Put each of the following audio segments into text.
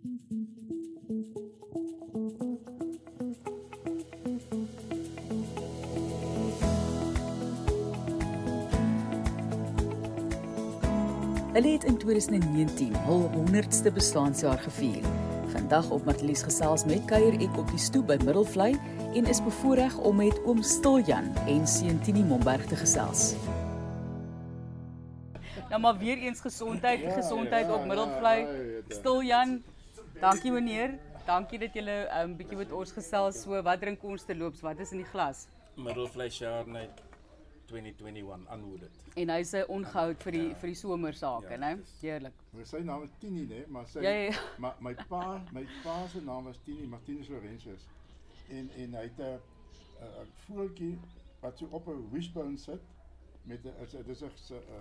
Hulle het in 2019 hul 100ste bestaanjaar gevier. Vandag op Martelies gesels met kuier ek op die stoep by Middelvlei en is bevoorreg om met oom Stiljan en seun Tini Momberg te gesels. Nou maar weer eens gesondheid, ja, gesondheid ja, op Middelvlei. Ja, ja, Stiljan, dankie meneer. Dankie dat julle 'n um, bietjie met ons gesels so. Wat drink ons te loops? Wat is in die glas? Middelvlei Chardonnay 2021 aanhoudend. En hy's 'n ongehoud vir die ja. vir die somersake, ja, né? Heerlik. Maar sy naam is Tini, né? Maar sy ja, ja, ja. maar my pa, my pa se naam was Tini Martinus Lorenzus. En en hy het 'n 'n voeltjie wat so op 'n wishbone sit met 'n dis 'n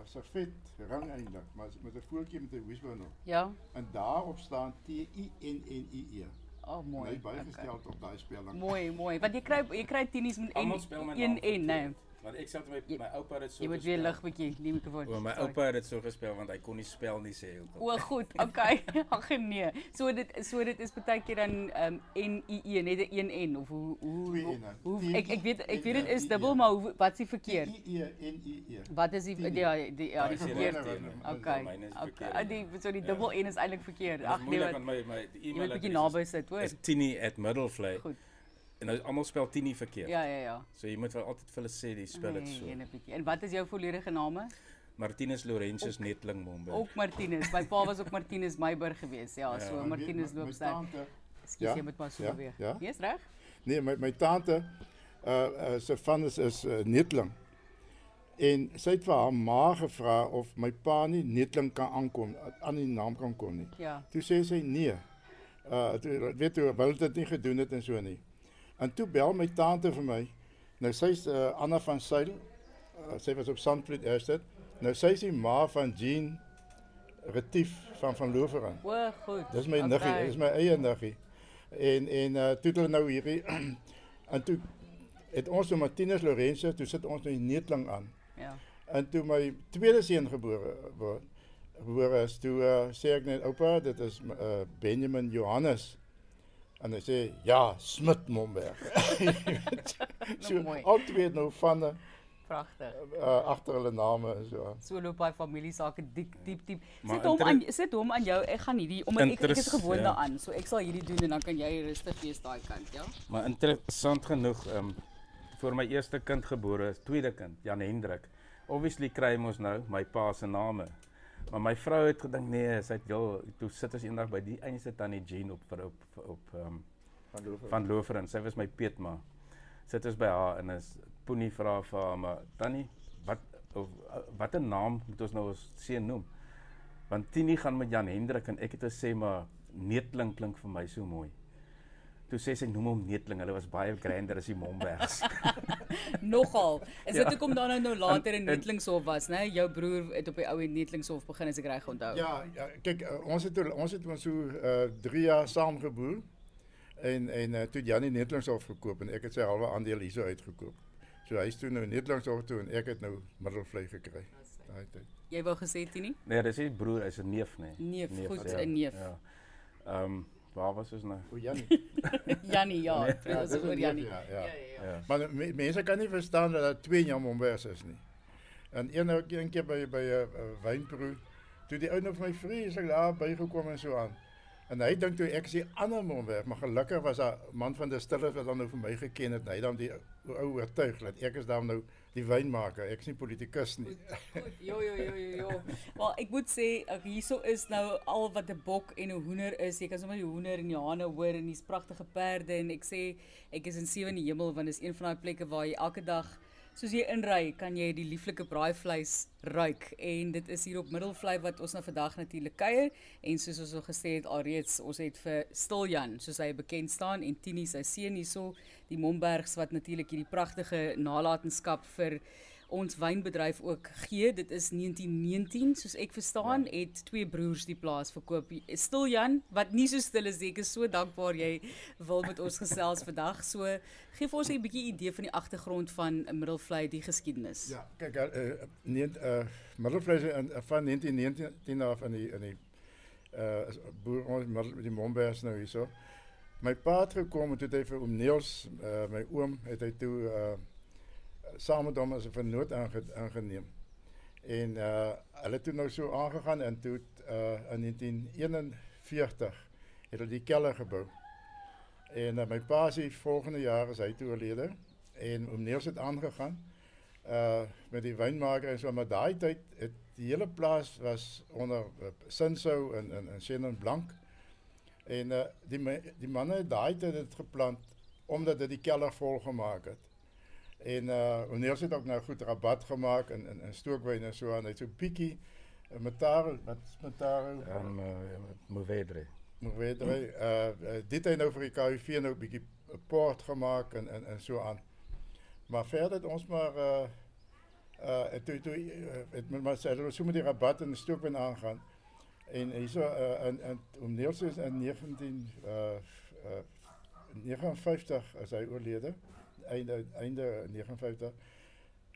servet rang eintlik, maar met 'n voeltjie met 'n wishbone op. Ja. En daarop staan T I N N I E. Oh mooi. Hy baie gestel okay. op daai speling. Mooi, mooi. Want jy kry jy kry Tini's met 1 N, né? Want ek sê my my oupa het so Jy moet weer lig bietjie die mikrofoon. O, my oupa het dit so gespel want hy kon nie spel nie sê ook. O, goed. Okay. Ag nee. So dit so dit is baie keer dan ehm um, N I E net 'n 1 N of hoe hoe hoe, ek ek weet ek weet dit is dubbel maar hoe wat is die verkeerd? I E N I E. Wat is die ja die ja die verkeerd? Okay. Okay. Die so die dubbel N is eintlik verkeerd. Ag nee. Jy moet bietjie naby sit, hoor. Is tini@middlevlei. Goed. En nou almal spel Tini verkeerd. Ja, ja, ja. So jy moet wel altyd vir hulle sê die spel dit nee, so. Nee, 'n bietjie. En wat is jou volledige name? Martinus Lorenzus Netling Mombe. Ook Martinus. My pa was ook Martinus Meiburg geweest. Ja, ja, so Martinus loop sy. Ekskuus, ja, jy moet pas so ja, weer. Ja. Jy's reg? Nee, my my tante uh, uh se van is is uh, Netling. En sy het vir haar ma gevra of my pa nie Netling kan aankom, aan die naam kan kom nie. Ja. Toe sê sy nee. Uh toe weet jy, wou dit nie gedoen het en so nie. En toe bel my tante vir my. Nou sy's uh, Anna van Sail. Uh, sy was op Sandvliet Estate. Nou sy's die ma van Jean Retief van van Loveren. O, goed. Dis my okay. niggie, dis my eie niggie. En en uh, toe hulle nou hierdie en toe het ons nou Martinus Lorenzo, toe sit ons nou die neetling aan. Ja. En toe my tweede seun gebore word, gebore is, toe uh, sê ek net oupa, dit is uh, Benjamin Johannes. En hy sê ja, Smit Momberg. so nou al twee nou van pragtig. Uh, agter hulle name en so. So loop hy familie sake diep diep diep. Sit hom aan sit hom aan jou. Ek gaan hierdie omdat ek, ek is gewoond ja. daaraan. So ek sal hierdie doen en dan kan jy rustig wees daai kant, ja. Maar interessant genoeg, ehm um, vir my eerste kind gebore, tweede kind, Jan Hendrik. Obviously kry ons nou my pa se name. Maar my vrou het gedink nee, sy het heel toe sit ons eendag by die eenste tannie Jean op vir op op ehm um, van Lofer. Van Lofer en sy was my peetma. Sit ons by haar en is Poenie vra vir haar maar tannie, wat of watter naam moet ons nou ons seun noem? Want Tini gaan met Jan Hendrik en ek het gesê maar Neetling klink vir my so mooi. Toe sê sy noem hom Netling. Hulle was baie grander as die Mombergs. Nogal. Is dit ja. hoekom dan nou later in Netlingshof was, né? Jou broer het op die ou Netlingshof begin as ek reg onthou. Ja, ja kyk, uh, ons het ons het ons so uh 3 jaar saam geboer. En en uh, toe Janie Netlingshof gekoop en ek het sy halwe aandeel hierso uitgekoop. So hy's toe nou Netlingshof toe en ek het nou middelvlei gekry. Daai tyd. Jy wou gesê Tini? Nee, dis nie broer, hy's 'n neef, nê. Nee. Neef, neef, goed, 'n ja, neef. Ja. Ehm um, Waar was ons nou? O Jannie. Jannie ja, nee, ja, dis oor Jannie. Ja, ja. Ja, ja, ja. Maar me, mense kan nie verstaan dat daar twee Mombers is nie. En een een keer by 'n uh, uh, wynproe, toe die nou vir my vreeslik daar bygekom en so aan. En hy dink toe ek sê ander Momberg, maar gelukkig was daar man van die stille wat dan nou vir my geken het. Hy dan die ou oortuig dat ek is dan nou die wynmaker. Ek is nie politikus nie. Jo jo jo jo jo. Maar ek moet sê hierso is nou al wat 'n bok en 'n hoender is. Jy kan sommer die hoender en die hane hoor en hier's pragtige perde en ek sê ek is in sewe in die hemel want dis een van daai plekke waar jy elke dag soos jy inry, kan jy die lieflike braaivleis ruik. En dit is hier op Middelvlei wat ons nou vandag natuurlik kuier en soos ons al gesê het alreeds, ons het vir Stiljan, soos hy bekend staan en Tini sy seun hierso, die Mombergs wat natuurlik hierdie pragtige nalatenskap vir ons wynbedryf ook gee. Dit is 1919, soos ek verstaan, ja. het twee broers die plaas verkoop. Stil Jan, wat nie so stil is, ek is so dankbaar jy wil met ons gesels vandag. So gee vir ons 'n bietjie idee van die agtergrond van Middelvlei die geskiedenis. Ja, kyk, uh, nee, uh, Middelvlei van 1919 af in die in die Uh, boer ons die Mombergs nou hierso. My pa het gekom en toe het hy vir oom Niels, uh, my oom, het hy toe uh saam met hom as 'n vernoot aange, aangeneem. En uh hulle toe nou so aangegaan en toe uh in 1941 het hulle die kelder gebou. En uh, my pa se volgende jaar is hy toe oorlede en oom Niels het aangegaan met die wynmaker en so maar daai tyd het die hele plaas was onder uh, Sinsou en en en Blank. En uh die die manne daai tyd dit geplant omdat dit die kelder vol gemaak het. En uh O'Neil het ook nou goed rabat gemaak in in, in stookwyn en so aan. Bietjie uh, metaar wat metaar ehm uh, Movedre. Movedre. Uh, uh dit het nou vir die KUV nou bietjie port gemaak en en en so aan. Maar verder het ons maar uh uh toe toe uh, het met maar sê hulle so met die rabat en die stookwyn aangaan. En hierso uh in in O'Neil is in 19 uh uh 59 as hy oorlede einde einde 59.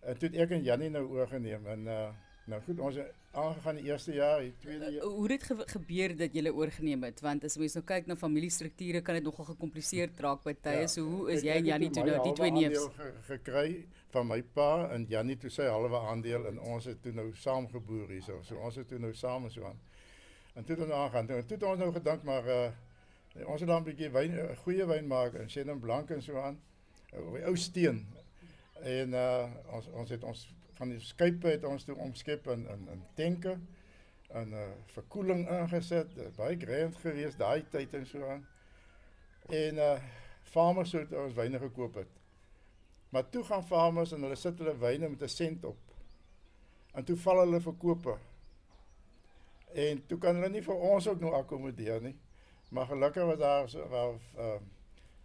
En toen ek en Jannie nou oorgeneem en uh nou goed, ons het aangegaan die eerste jaar, die tweede jaar. Hoe het ge gebeur dat jy oorgeneem het? Want as mens nou kyk na familiestrukture kan dit nogal gecompliseerd raak by tye. Ja, so hoe is jy en Jannie toe nou die twee neefs ge, gekry van my pa en Jannie toe sy halwe aandeel en ons het toe nou saam geboer hierso. So ons het toe nou saam so aan. En toe het ons aangaan. Toe, toe het ons nou gedink maar uh ons het dan 'n bietjie wyn goeie wyn maak en Chenin Blanc en so aan op die ou steen. En uh ons ons het ons van die skype het ons toe omskep in in in tanke en uh verkoeling ingesit. Baie grand geweest daai tyd en so aan. En uh farmers het ons wyne gekoop het. Maar toe gaan farmers en hulle sit hulle wyne met 'n sent op. En toe val hulle verkope. En toe kan hulle nie vir ons ook nou akkommodeer nie. Maar gelukkig was daar wel uh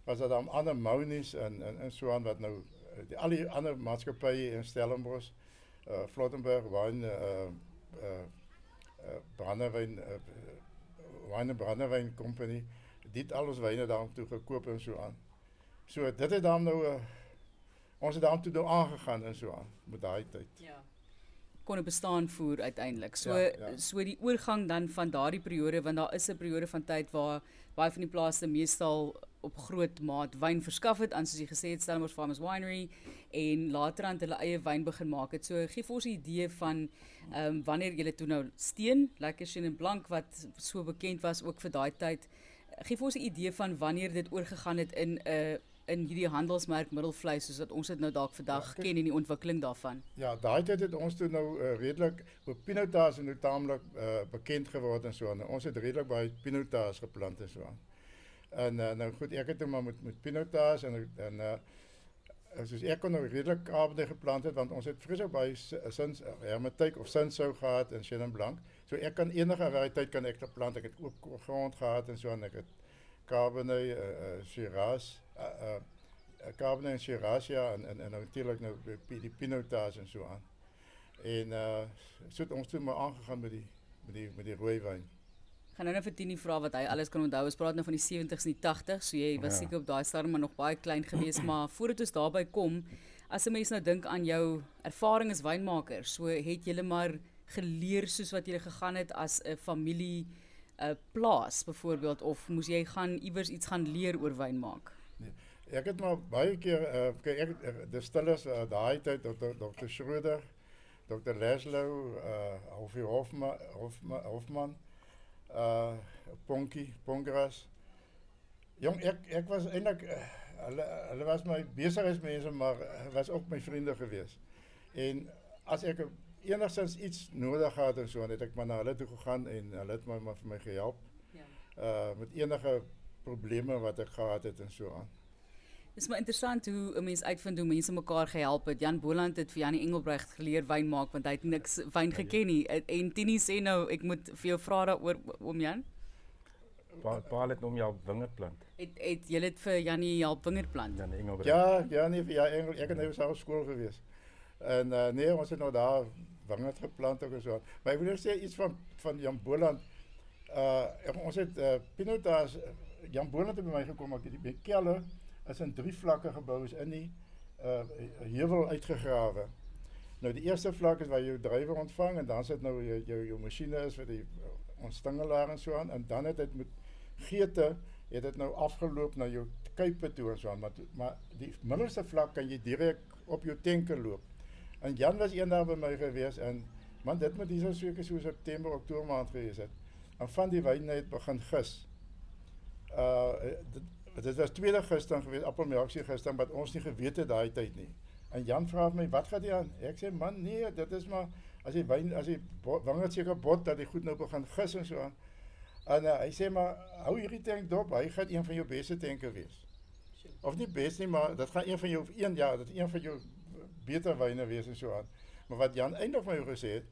was dat dan ander monies en en en so aan wat nou eh, die al die ander maatskappye in Stellenbosch, uh Flottenburg, Wyn uh uh uh Brandewyn uh, Wyn Brandewyn Company, dit alles wyne daar toe gekoop en so aan. So dit het dan nou uh, ons het dan toe nou aangegaan en so aan met daai tyd. Ja kon 'n bestaan voer uiteindelik. So ja, ja. so die oorgang dan van daardie periode want daar is 'n periode van tyd waar baie van die plase meestal op groot maat wyn verskaf het aan soos jy gesê het Stellenbosch Farmers Winery en later aan hulle eie wyn begin maak het. So gee vir ons 'n idee van ehm um, wanneer jy toe nou steen, lekker Chenin Blanc wat so bekend was ook vir daai tyd. Gee vir ons 'n idee van wanneer dit oorgegaan het in 'n uh, in hierdie handelsmerk middelvleis soos wat ons dit nou dalk vandag ja, ken en die ontwikkeling daarvan. Ja, daai tyd het ons toe nou uh, redelik op pinotage en nou taamlik uh, bekend geword en so aan. Ons het redelik baie pinotage geplant en so aan. En uh, nou goed, ek het hom maar met met pinotage en en uh soos ek kon nou redelik Kaapde geplant het want ons het vreeslik baie sins hermetiek of sinsou gehad in Chenin Blanc. So ek kan enige variëteit kan ek plant. Ek het ook grond gehad en so en ek het Cabernet, uh, uh, Shiraz, uh, uh, Cabernet en Shiraz ja en en, en natuurlik nou die pinotage en so aan. En uh so het ons toe maar aangegaan met die met die met die rooi wyn gaan nou net vir Tini vra wat hy alles kan onthou. Ons praat nou van die 70s en die 80s, so jy was ja. seker op daai stadium maar nog baie klein geweest, maar voordat ons daarby kom, as 'n mens nou dink aan jou ervaring as wynmaker, so het jy maar geleer soos wat jy gegaan het as 'n familie 'n plaas byvoorbeeld of moes jy gaan iewers iets gaan leer oor wyn maak? Nee. Ek het maar baie keer uh, kyk ek uh, die stillers uh, daai tyd Dr. Dr. Schröder, Dr. Leslow, uh Hofie Hofman, Hofman, Hofman uh Ponkie, Ponkras. Jong, ek ek was eintlik uh, hulle hulle was my besigheidsmense, maar was ook my vriende gewees. En as ek enigstens iets nodig gehad en so, het ek maar na hulle toe gegaan en hulle het my maar vir my gehelp. Ja. Uh met enige probleme wat ek gehad het en so aan. Dit is maar interessant hoe 'n mens uitvind hoe mense mekaar gehelp het. Jan Boland het vir Janie Engelbrecht geleer wyn maak want hy het niks wyn geken nie. En Tini sê nou ek moet vir jou vra daaroor om Jan. Paal pa het hom jou wingerd plant. Het het jy dit vir Janie help wingerd plant? Jan Engelbrecht. Ja, ja nee vir ja Engel ek het nou self skool gewees. En uh, nee, ons het nou daar wingerd geplant ook en so. Maar ek wil net sê iets van van Jan Boland. Uh ons het uh, pinotas Jan Boland het by my gekom ek het die kelle is in drie vlakke gebou is in die uh heuwel uitgegrawe. Nou die eerste vlak is waar jy jou drywer ontvang en dan sit nou jou jou, jou masjiene is die ons stingelaar en so aan en dan het dit met geete het dit nou afgeloop na jou kuipe toe en so aan maar maar die middelste vlak kan jy direk op jou tenker loop. En Jan was eendag by my gewees en man dit moet hier so seker so September Oktober maand gewees het. En van die wyne het begin gis. Uh dit was tweede gister gewees appelmelksie gister wat ons nie geweet het daai tyd nie. En Jan vra my wat gaan jy aan? Ek sê man nee, dit is maar as jy wyn as jy wingerd seker bot dat die goed nou begin gis en so aan. En uh, hy sê maar hou hierdie tank dop, hy gaan een van jou beste tanke wees. Of nie best nie, maar dit gaan een van jou een ja, dit een van jou beter wyne wees en so aan. Maar wat Jan eintlik vir my gesê het,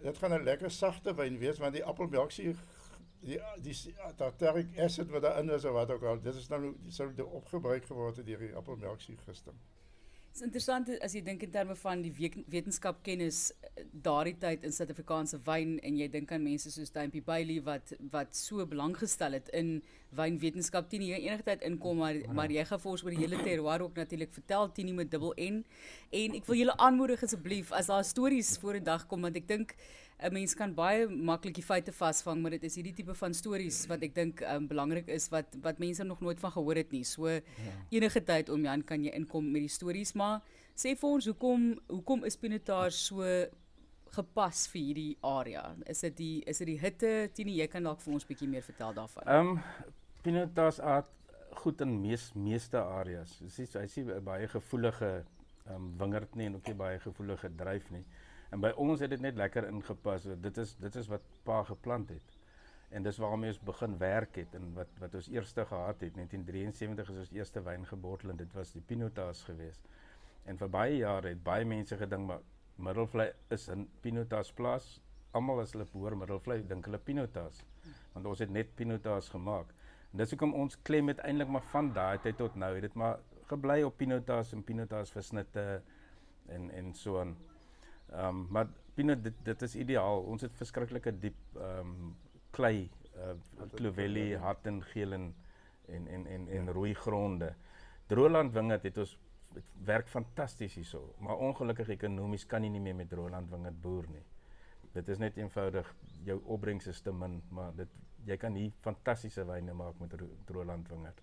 dit gaan 'n lekker sagte wyn wees want die appelmelksie die die tartaric acid wat daarin is of wat ook al, dit is nou sou dit opgebruik geword het deur die appelmelksie gister. Dit is interessant as jy dink in terme van die wetenskapkennis eh, daardie tyd in Suid-Afrikaanse wyn en jy dink aan mense soos Dumpy Bailey wat wat so belang gestel het in wynwetenskap teen jy enige tyd inkom maar maar jy gaan vir ons oor die hele terroir ook natuurlik vertel teen met dubbel N en ek wil julle aanmoedig asseblief as daar stories voor 'n dag kom want ek dink 'n mens kan baie maklik die feite vasvang maar dit is hierdie tipe van stories wat ek dink um, belangrik is wat wat mense nog nooit van gehoor het nie so ja. enige tyd om Jan kan jy inkom met die stories maar sê vir ons hoekom hoekom is Pinotage so gepas vir hierdie area is dit die is dit die hitte Tini jy kan dalk vir ons bietjie meer vertel daarvan Ehm um, goed in mees meeste areas. Dis nie- hy baie gevoelige um, wingerd nie en ook nie baie gevoelige dryf nie. En by ons het dit net lekker ingepas. Dit is dit is wat pa geplant het. En dis waarmee ons begin werk het en wat wat ons eerste gehad het 1973 is ons eerste wyn gebottel en dit was die Pinotage geweest. En vir baie jare het baie mense gedink maar Middelvlei is in Pinotage plaas. Almal as hulle hoor Middelvlei dink hulle Pinotage. Want ons het net Pinotage gemaak. En dis hoekom ons klem het eintlik maar van daai tot nou het dit maar gebly op Pinotage en Pinotage versnitte en en so aan. Ehm um, maar Pinot dit dit is ideaal. Ons het verskriklike diep ehm um, klei uh Clovelly, hart en geel en en en en, en rooi gronde. Droland wingerd het ons het werk fantasties hierso, maar ongelukkig ekonomies kan jy nie meer met Droland wingerd boer nie. Dit is net eenvoudig jou opbrengs is te min, maar dit jy kan hier fantastiese wyne maak met Ro- Droland wingerd.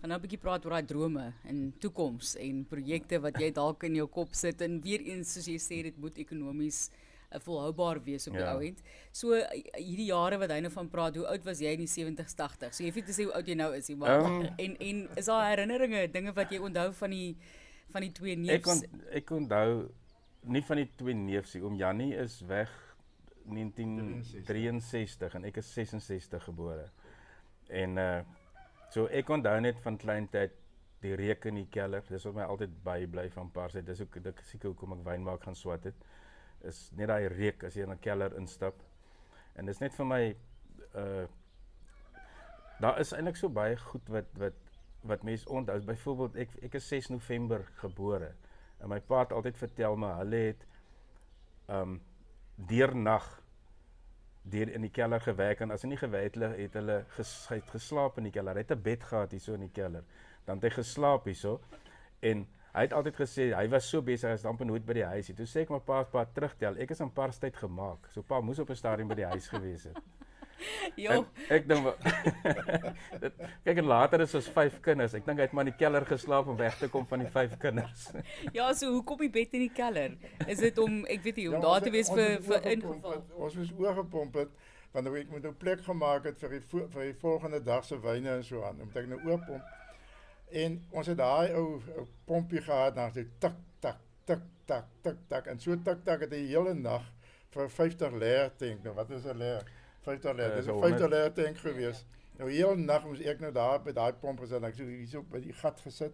Gaan nou 'n bietjie praat oor daai drome en toekoms en projekte wat jy dalk in jou kop sit en weer eens soos jy sê dit moet ekonomies uh, volhoubaar wees op die Ja. ou end. So uh, hierdie jare wat hy nou van praat, hoe oud was jy in die 70s, 80s? So jy weet te sê hoe oud jy nou is, maar Ehm. en en is daar herinneringe, dinge wat jy onthou van die van die twee Ek neefs? on, ek onthou nie van die twee neefs nie. Oom Jannie is weg 1963 en ek is 66 gebore. En uh so ek onthou net van klein tyd die reuk in die kelder. Dis wat my altyd bybly van paar sê. Dis ook dit seker hoekom ek wyn maak gaan swat het. Is net daai reuk as jy in 'n kelder instap. En dis net vir my uh daar is eintlik so baie goed wat wat wat mense onthou. Byvoorbeeld ek ek is 6 November gebore. En my pa het altyd vertel my hulle het um deernag deur in die kelder gewerk en as hy nie gewerk het hulle het hulle geslaap in die kelder. Hy het 'n bed gehad hierso in die kelder. Dan het hy geslaap hierso en hy het altyd gesê hy was so besig as amper nooit by die huis nie. Toe sê ek my pa pa terugtel. Ek is in paar tyd gemaak. So pa moes op 'n stadium by die huis gewees het. Jo, En ek dink dit kyk en later is ons vyf kinders. Ek dink hy het maar in die kelder geslaap om weg te kom van die vyf kinders. ja, so hoekom die bed in die kelder? Is dit om ek weet nie om Ja, daar te het- wees vir het vir ingeval? Ons moes oorgepomp het want ek moet 'n plek gemaak het vir die vir die volgende dag se wyne en so aan. Moet ek nou oorpomp. En ons het daai ou pompie gehad na so tik tak tik tak tik tak en so tik tak het die hele nag vir 50 leer tank. Nou wat is 'n leer? 50 leer. Eh, Dis so 'n 50 honderd- leer tank gewees. Nou heel nag moes ek nou daar by daai pomp gesit. Ek so hierso by die gat gesit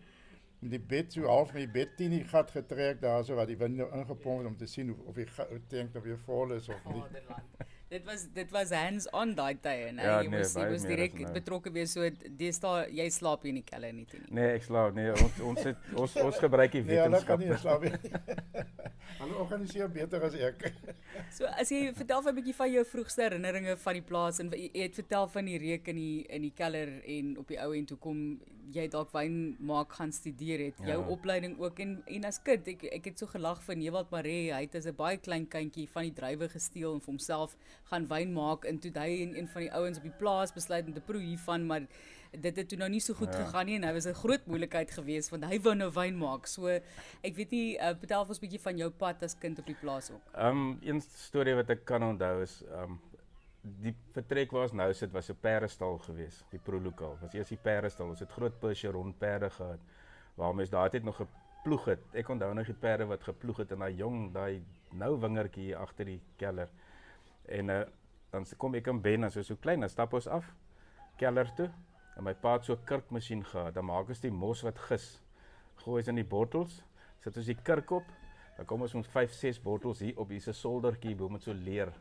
met die bed so half met die bed teen die gat getrek daar so wat die wind nou ingepomp het om te sien of, of die tank nou weer vol is of nie. Dit was dit was hands on daai tye, nee. Ja, jy nee, moes jy moes direk nou. betrokke wees so deesdae jy slaap nie in die kelder nie, nie. Nee, ek slaap nee, ons ons het ons ons gebruik die Nee, hulle kan wetenskap. nie slaap nie. Hulle organiseer beter as ek. So as jy vertel vir 'n bietjie van jou vroegste herinneringe van die plaas en jy het vertel van die reuk in die in die kelder en op die ou end hoekom jy dalk wyn maak gaan studeer het. Jou Ja. opleiding ook en en as kind ek ek het so gelag van Ewald Maree. Hy het as 'n baie klein kindjie van die druiwe gesteel en vir homself gaan wyn maak en toe hy en een van die ouens op die plaas besluit om te proe hiervan, maar dit het toe nou nie so goed Ja. gegaan nie en hy was 'n groot moeilikheid geweest want hy wou nou wyn maak. So ek weet nie uh, vertel vir ons 'n bietjie van jou pad as kind op die plaas ook. Ehm um, een storie wat ek kan onthou is ehm um, die vertrek waar ons nou sit was 'n perdestal geweest, die prolokaal. Was eers die perdestal. Ons het groot Percheron perde gehad waar mens daai tyd nog geploeg het. Ek onthou nog die perde wat geploeg het in daai jong, daai nou wingertjie hier agter die keller. En uh, dan kom ek en Ben as ons so klein, dan stap ons af keller toe. En my pa het so 'n kurkmasjien gehad. Dan maak ons die mos wat gis. Gooi ons in die bottels, sit ons die kurk op. Dan kom ons met 5, 6 bottels hier op hierse soldertjie bo met so leer.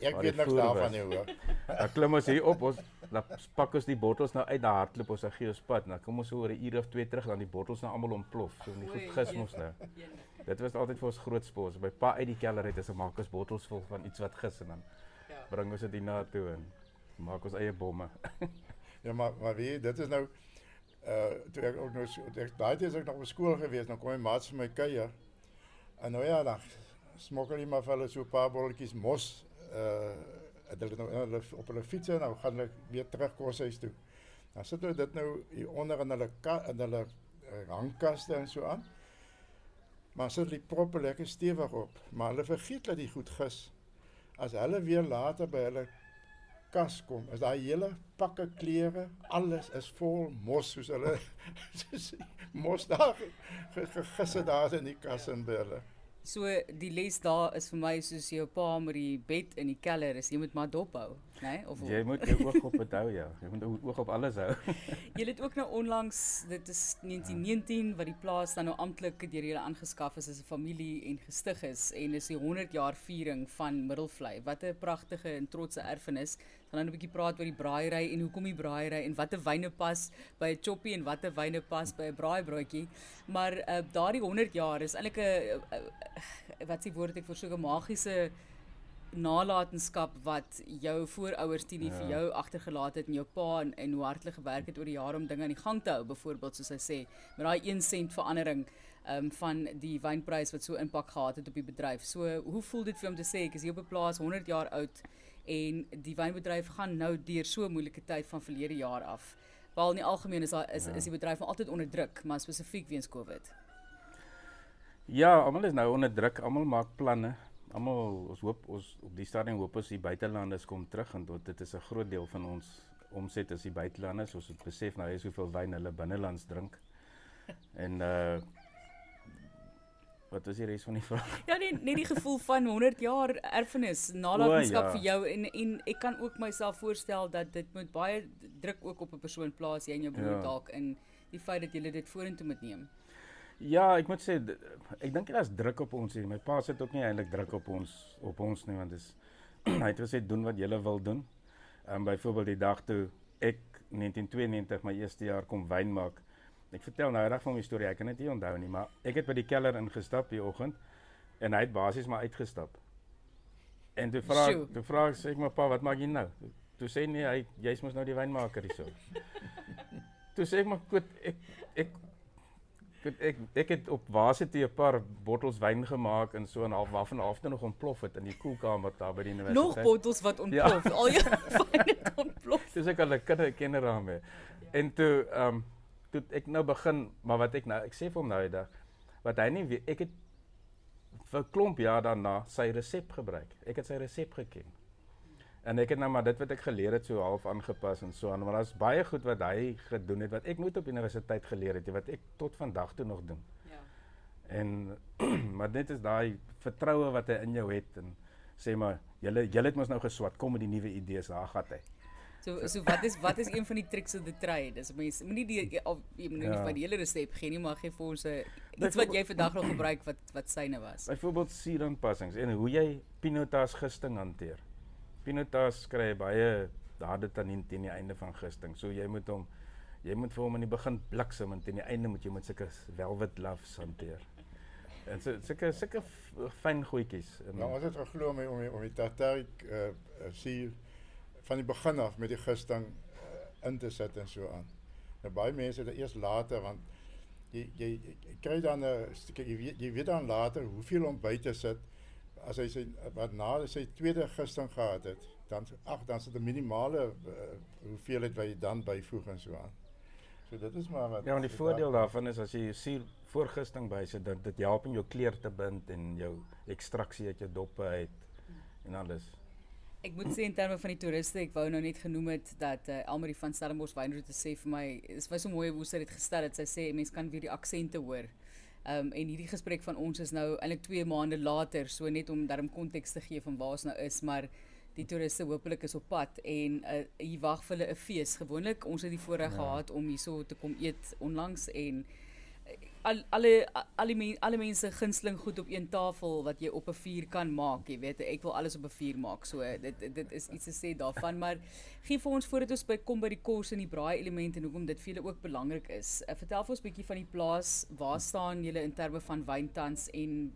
Ek Waar weet die niks daarvan nie hoor. Dan klim ons hier op, ons dan pak ons die bottels nou uit, dan hardloop ons dan gee ons pad. Dan kom ons so oor 'n uur of twee terug dan die bottels nou almal ontplof. So nie goed gis mos nou. Dit was altyd vir ons groot sport. As my pa uit die kelder uit is, dan maak ons bottels vol van iets wat gis en dan bring ons dit hier na toe en maak ons eie bomme. Ja, maar maar weet dit is nou uh toe ek ook so- toe ek daai tyd is ek nog op skool gewees, nou kom my maats vir my kuier. En nou ja, dan smokkel jy maar vir hulle so 'n paar bolletjies mos hulle nou op hulle fiets en nou gaan hulle weer terug koshuis toe. Dan sit hulle dit nou hier onder in hulle in hulle uh, hangkaste en so aan. Maar sit die proppe lekker stewig op, maar hulle vergeet dat die goed gis. As hulle weer later by hulle kas kom, is daai hele pakke klere, alles is vol mos soos hulle mos daar ge- gegis daar in die kas en by. So die les daar is vir my soos jou pa met die bed in die keller is jy moet maar dop hou? Nee? Of Jy moet jou oog op dit hou ja. Jy moet jou oog op alles hou. Jy het ook nou onlangs, dit is 1919 wat die plaas dan nou amptelik deur julle aangeskaf is as 'n familie en gestig is en dis die 100 jaar viering van Middelvlei. Wat 'n pragtige en trotse erfenis. Dan nou 'n bietjie praat oor die braaiery en hoekom die braaiery en watter wyne pas by 'n choppie en watter wyne pas by 'n braaibroodjie. Maar uh, daardie 100 jaar is eintlik 'n uh, uh, wat s'ie woord ek versoek 'n magiese nalatenskap wat jou voorouers teen ja. vir jou agtergelaat het en jou pa en, en hoe hard hulle gewerk het oor die jare om dinge aan die gang te hou byvoorbeeld soos hy sê met daai 1 sent verandering um, van die wynprys wat so impak gehad het op die bedryf. So hoe voel dit vir hom te sê ek is hier op 'n plaas 100 jaar oud en die wynbedryf gaan nou deur so 'n moeilike tyd van verlede jaar af. Wel in die algemeen is daar is, Ja. is die bedryf altyd onder druk, maar spesifiek weens Covid. Ja, almal is nou onder druk. Almal maak planne. Almal ons hoop ons op die stadium hoop ons die buitelanders kom terug en tot dit is 'n groot deel van ons omset is die buitelanders. Ons het besef nou is hoeveel wyn hulle binnelands drink. En uh wat is die res van die vraag? Ja, nee, net die gevoel van 100 jaar erfenis, nalatenskap ja. vir jou en en ek kan ook myself voorstel dat dit moet baie druk ook op 'n persoon plaas jy en jou broer Ja. dalk in die feit dat jy dit vorentoe moet neem. Ja, ek moet sê ek dink daar's druk op ons hier. My pa sit ook nie eintlik druk op ons op ons nie want dis hy het gesê doen wat jy wil doen. Ehm um, byvoorbeeld die dag toe ek 1992 my eerste jaar kom wyn maak. Ek vertel nou reg van my storie. Ek kan dit nie onthou nie, maar ek het by die keller ingestap die oggend en hy het basies maar uitgestap. En toe vra toe vra ek sê ek my pa, wat maak jy nou? Toe sê nee, hy jy's mos nou die wynmaker hierso. toe sê ek maar goed, ek ek Ek ek ek het op Wasete 'n paar bottels wyn gemaak en so en half waarvan half nog ontplof het in die koelkamer daar by die Nog universiteit. bottels wat ontplof. Ja. Al jou fyn het ontplof. Dis ek al 'n kinder kenner daarmee. En toe ehm um, toe het ek nou begin, maar wat ek nou ek sê vir hom nou die dag wat hy nie weet, ek het vir 'n klomp jaar daarna sy resep gebruik. Ek het sy resep geken. En ek het nou maar dit wat ek geleer het so half aangepas en so aan, maar daar's baie goed wat hy gedoen het wat ek nooit op universiteit geleer het, wat ek tot vandag toe nog doen. Ja. En maar dit is daai vertroue wat hy in jou het en sê maar julle julle het mos nou geswat, kom met die nuwe idees, daar gaan hy. So so wat is wat is een van die tricks of the trade? Dis mense moenie die of jy moet nou nie Ja. van die hele resep gee nie, maar gee vir ons 'n iets Byvoorbeeld- wat jy vandag nog gebruik wat wat syne was. Byvoorbeeld suuraanpassings en hoe jy pinotas gisting hanteer. Pinotas kry baie harde tannien teen die einde van gisting. So jy moet hom jy moet vir hom in die begin bliksem en teen die einde moet jy met sulke velvet loves hanteer. En so sulke sulke fyn goedjies. Nou ons het geglo die- om om die tartarik uh, uh, suur van die begin af met die gisting uh, in te sit en so aan. Nou baie mense dit eers later want jy jy, jy kry dan 'n jy weet jy weet dan later hoeveel om by te sit as hy sy wat na sy tweede gisting gehad het dan ag dan sit 'n minimale uh, hoeveelheid wat jy dan byvoeg en so aan. So dit is maar wat Ja, en die voordeel daarvan is as jy suur voorgisting bysit, dit dit help om jou kleur te bind en jou ekstraksie uit jou doppe uit en alles. Ek moet sê in terme van die toeriste, ek wou nou net genoem het dat uh, Elmarie van Stellenbosch wynroete sê vir my, is was so mooi hoe sy dit gestel het. Sy sê mense kan weer die aksente hoor. Um, en hierdie gesprek van ons is nou eintlik 2 maande later, so net om darm konteks te gee van waar ons nou is, maar die toeriste hopelik is op pad en uh, hier wag vir hulle 'n fees. Gewoonlik ons het die voorreg ja. gehad om hierso te kom eet onlangs en al alle al die men, alle mense gunsteling goed op een tafel wat jy op 'n vuur kan maak, jy weet, ek wil alles op 'n vuur maak. So dit dit is iets te sê daarvan, maar gee vir ons voordat ons by kom by die kos en die braai elemente en hoekom dit vir julle ook belangrik is. Uh, vertel vir ons 'n bietjie van die plaas. Waar staan julle in terme van wyntans en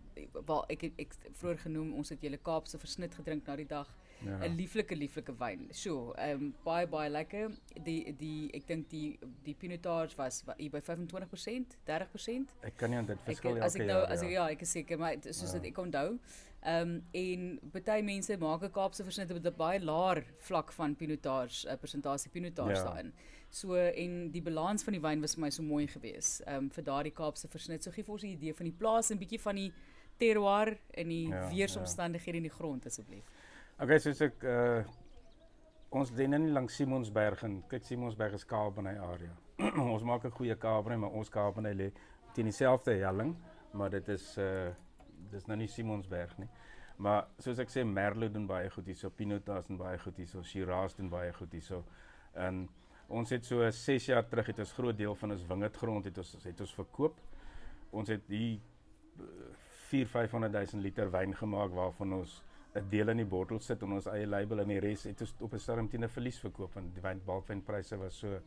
waar ek ek, ek vroeër genoem ons het julle Kaapse versnit gedrink na die dag. 'n ja. lieflike lieflike wyn. So, ehm um, baie baie lekker. Die die ek dink die die pinotage was hier by 25%, 30%. Ek kan nie aan dit verskil as ek nou jaar, as ek ja, ek is seker maar soos ja. dit ek onthou. Ehm um, en baie mense maak 'n Kaapse versnit met 'n baie laer vlak van pinotage, 'n uh, persentasie pinotage ja. daarin. So en die balans van die wyn was vir my so mooi geweest. Ehm um, vir daardie Kaapse versnit. So gee vir ons 'n idee van die plaas en bietjie van die terroir en die ja, weeromstandighede ja. in die grond asseblief. Okay, soos ek uh ons len in langs Simonsberg en kyk Simonsberg is Kaapbeny area. ons maak 'n goeie Kaapbeny, maar ons Kaapbeny lê teen dieselfde helling, maar dit is uh dis nou nie Simonsberg nie. Maar soos ek sê Merlot doen baie goed hierso, Pinotage doen baie goed hierso, Shiraz doen baie goed hierso. En ons het so 6 jaar terug het ons groot deel van ons wingerdgrond het ons het ons verkoop. Ons het hier 4 500 000 liter wyn gemaak waarvan ons 'n deel in die bottel sit en ons eie label en die res het ons op 'n stadium teen 'n verlies verkoop want die wyn balkwynpryse was so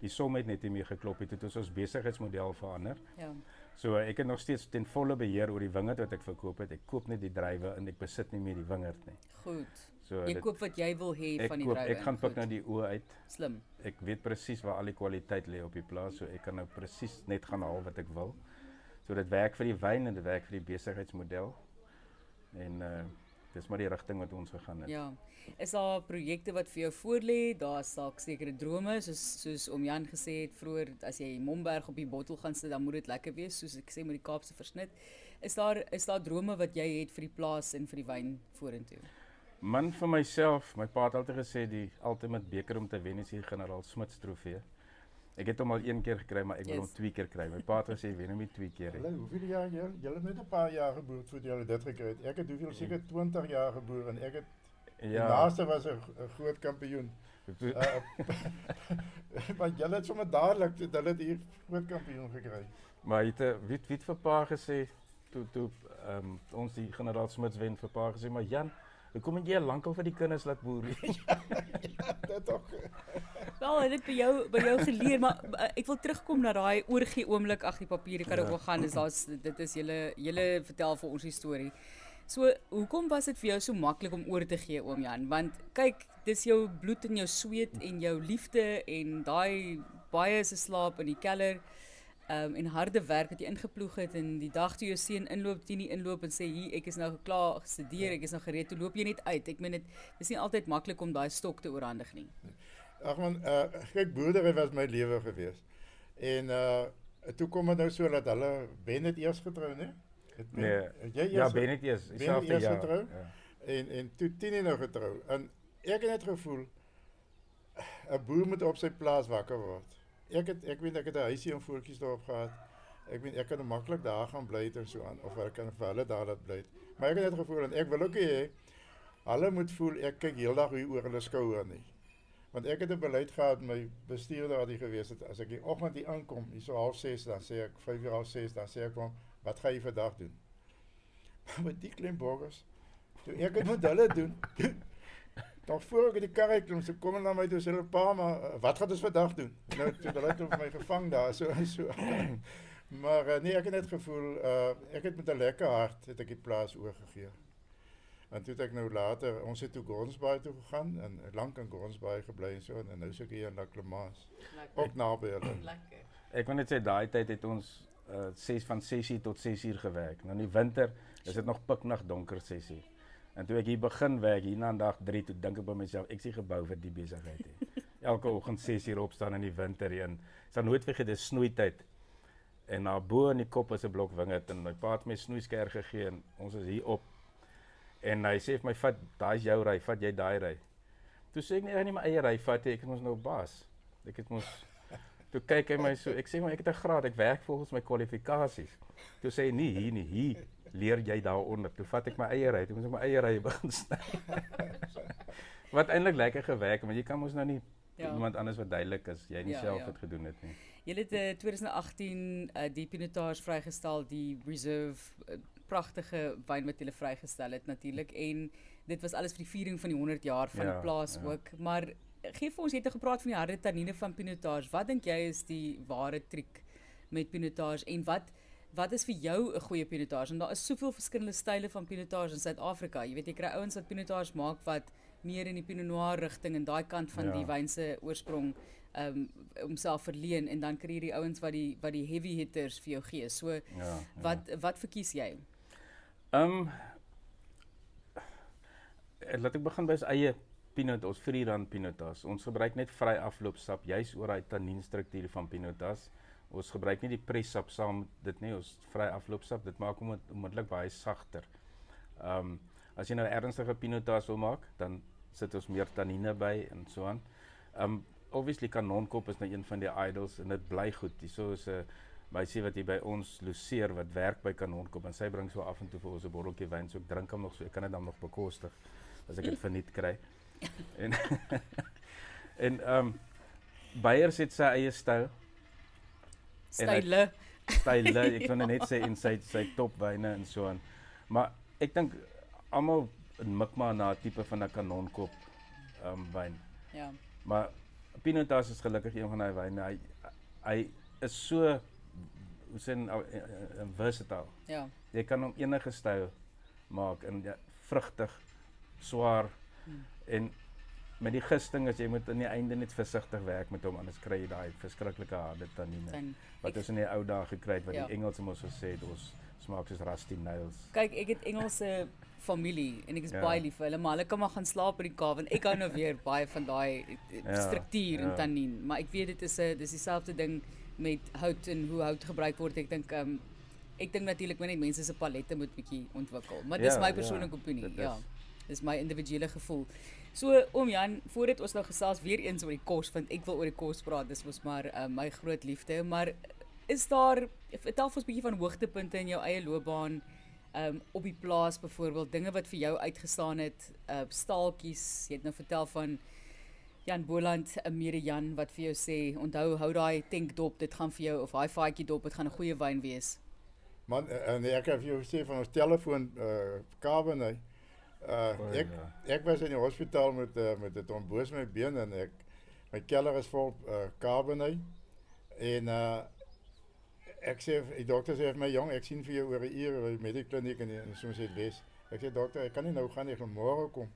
die som het net nie meer geklop het het ons ons besigheidsmodel verander. Ja. So ek het nog steeds ten volle beheer oor die wingerd wat ek verkoop het. Ek koop net die druiwe en ek besit nie meer die wingerd nie. Goed. So jy dit, koop wat jy wil hê van die koop, druiwe. Ek gaan pik nou die oë uit. Slim. Ek weet presies waar al die kwaliteit lê op die plaas, so ek kan nou presies net gaan haal wat ek wil. So dit werk vir die wyn en dit werk vir die besigheidsmodel. En uh dis maar die rigting wat ons gegaan het. Ja. Is daar projekte wat vir jou voorlê? Daar's dalk sekere drome soos soos om Jan gesê het vroeër as jy Momberg op die bottel gaan sit, dan moet dit lekker wees soos ek sê met die Kaapse versnit. Is daar is daar drome wat jy het vir die plaas en vir die wyn vorentoe? Man vir myself, my pa het altyd gesê die ultimate beker om te wen is die generaal Smits trofee. Ek het hom al een keer gekry, maar ek yes. wil hom twee keer kry. My pa het gesê wen hom nie twee keer nie. Hoeveel jaar jy jy het net 'n paar jaar geboer voor jy dit gekry het. Ek het hoeveel seker 20 jaar geboer en ek het ja. die laaste was 'n groot kampioen. uh, maar jy het sommer dadelik dit hulle hier groot kampioen gekry. Maar jy het weet weet vir pa gesê toe toe ehm um, ons die generaal Smits wen vir pa gesê maar Jan Hoe kom jy lankal vir die kinders laat boer? ja. Wel, dit by jou by jou geleer, maar ek wil terugkom na daai oorgie oomblik. Ag, die papiere kan ook ja. gaan. Is daar's dit is julle julle vertel vir ons die storie. So, hoekom was dit vir jou so maklik om oor te gee, oom Jan? Want kyk, dis jou bloed en jou sweet en jou liefde en daai baie se slaap in die keller um, en harde werk wat jy ingeploeg het en die dag toe jou seun inloop teen die inloop en sê hier ek is nou geklaar gestudeer ek is nou gereed toe loop jy net uit. Ek meen dit is nie altyd maklik om daai stok te oorhandig nie. Ag man uh, kyk boerdery was my lewe gewees. En uh toe kom dit nou so dat hulle Ben het eers getrou nê nee. jy eers, ja Ben het eers dieselfde jaar getrou? ja. en en toe Tini nou getrou. En ek het net gevoel 'n boer moet op sy plaas wakker word ek het ek weet ek het 'n huisie en voetjies daarop gehad. Ek weet ek kan maklik daar gaan bly en so aan of ek kan vir hulle daar laat bly. Maar ek het net gevoel en ek wil ook hê hulle moet voel ek kyk heeldag hoe oor hulle skouer nie. Want ek het 'n beleid gehad my bestuurder wat hier gewees het as ek die oggend hier aankom, hier so 06:30 dan sê ek 5:30 dan sê ek hom wat gaan jy vandag doen? Maar met die klein burgers toe ek het met hulle doen Nog voor ek die kar klim, so kom hulle na my toe sê hulle pa, maar uh, wat gaan ons vandag doen? Nou toe hulle het my gevang daar so so. maar uh, nee, ek het net gevoel uh ek het met 'n lekker hart het ek die plaas oorgegee. En toen heb ik nou later, ons het toe Gordonsbaai toe gegaan en lang in Gordonsbaai gebly en so en nou is ek hier in La Clemence, ook naby hulle. Lekker. Ek wil net sê daai tyd het ons uh 6 van 6uur tot 6uur gewerk. Nou in die winter is dit nog piknag donker 6uur. En toe ek hier begin werk hier na dag 3 toe dink ek by myself ek sien gebou vir die besigheid nie. Elke oggend 6uur opstaan in die winter en sal nooit vergeet dis snoeityd. En na bo in die kop is 'n blok wingerd en my pa het my snoeisker gegee en ons is hier op. En hy sê vir my vat daai is jou ry, vat jy daai ry. Toe sê ek nee, ek gaan nie my eie ry vat nie, ek is mos nou baas. Ek het mos Toe kyk hy my so, ek sê maar ek het 'n graad, ek werk volgens my kwalifikasies. Toe sê hy nee, hier nie, hier leer jy daaronder. Toe vat ek my eie ry, toe moet ek my eie ry begin sny. wat eintlik lekker gewerk, want jy kan mos nou nie Ja. iemand anders wat duidelik is, jy nie Ja, ja, self ja. dit gedoen het nie. Julle het in 2018 uh, die Pinotage vrygestel, die Reserve uh, pragtige wyn wat julle vrygestel het natuurlik en dit was alles vir die viering van die 100 jaar van plaas ja. ook. Maar gee vir ons jy het nou gepraat van die harde tannine van Pinotage. Wat dink jy is die ware triek met Pinotage en wat wat is vir jou 'n goeie Pinotage? Want daar is soveel verskillende style van Pinotage in Suid-Afrika. Jy weet jy kry ouens wat Pinotage maak wat meer in die Pinot Noir rigting en daai kant van Ja. die wyn se oorsprong ehm um, homself verleen en dan kry jy die ouens wat die wat die heavy hitters vir jou gee. So Ja. ja. wat wat verkies jy? Ehm um, laat ek begin by ons eie Pinot, ons freerun Pinotas. Ons gebruik net vry afloopsap juis oor daai tannienstruktuur van Pinotas. Ons gebruik nie die pressap saam met dit nie, ons vry afloopsap. Dit maak hom onmiddellik baie sagter. Ehm um, as jy nou ernstige Pinotas wil maak, dan sit ons meer tannine by en so aan. Ehm um, obviously kanonkop is nou een van die idols en dit bly goed. Hierso is 'n meisie wat hier by ons loseer wat werk by Kanonkop en sy bring so af en toe vir ons 'n botteltjie wyn, so ek drink hom nog so ek kan dit dan nog bekostig as ek dit verniet kry. en en ehm um, Beyers het sy eie styl, Style. style, ek kan net sê in sy sy topwyne en so aan. Maar ek dink almal mik maar na 'n tipe van 'n kanonkop ehm um, wyn. Ja. Maar Pinotas is gelukkig een van daai wyne. Hy hy is so hoe sê nou uh, versatile. Ja. Jy kan hom enige styl maak en ja, vrugtig, swaar Hmm. en met die gisting as jy moet aan die einde net versigtig werk met hom anders kry jy daai verskriklike harde tannine Dan wat ons in die ou dae gekry het wat Ja. die Engelse mos gesê het ons smaak soos rusty nails. kyk, ek het Engelse familie en ek is Ja. baie lief vir hulle, maar hulle kan maar gaan slaap in die Kaap want ek hou nou weer baie van daai eh, Ja, struktuur en ja. tannien, maar ek weet dit is 'n dis dieselfde ding met hout en hoe hout gebruik word. Ek dink ehm um, ek dink natuurlik net mense se palette moet bietjie ontwikkel. Maar dis Ja, my ja, persoonlike opinie. dit Ja. is. Dis my individuele gevoel. So oom Jan, voordat ons nou gesels weer eens oor die kos, want ek wil oor die kos praat. Dis mos maar uh, my groot liefde, maar is daar vertel ons 'n bietjie van hoogtepunte in jou eie loopbaan? um op die plaas byvoorbeeld dinge wat vir jou uitgestaan het, uh staaltjies. Jy het nou vertel van Jan Boland, 'n mede Jan wat vir jou sê, onthou hou daai tankdop, dit gaan vir jou of daai vaatjie dop, dit gaan 'n goeie wyn wees. Man, eh, en ek het vir jou gesê van ons telefoon uh. Uh ja. ek was in die hospitaal met uh, met tromboos in my been en ek my keller is vol uh. En uh ek sê die dokter sê vir my jong, ek sien vir jou oor 'n uur by die medikliniek in die- in soos dit Wes. Ek sê dokter, ek kan nie nou gaan nie, ek gaan môre kom.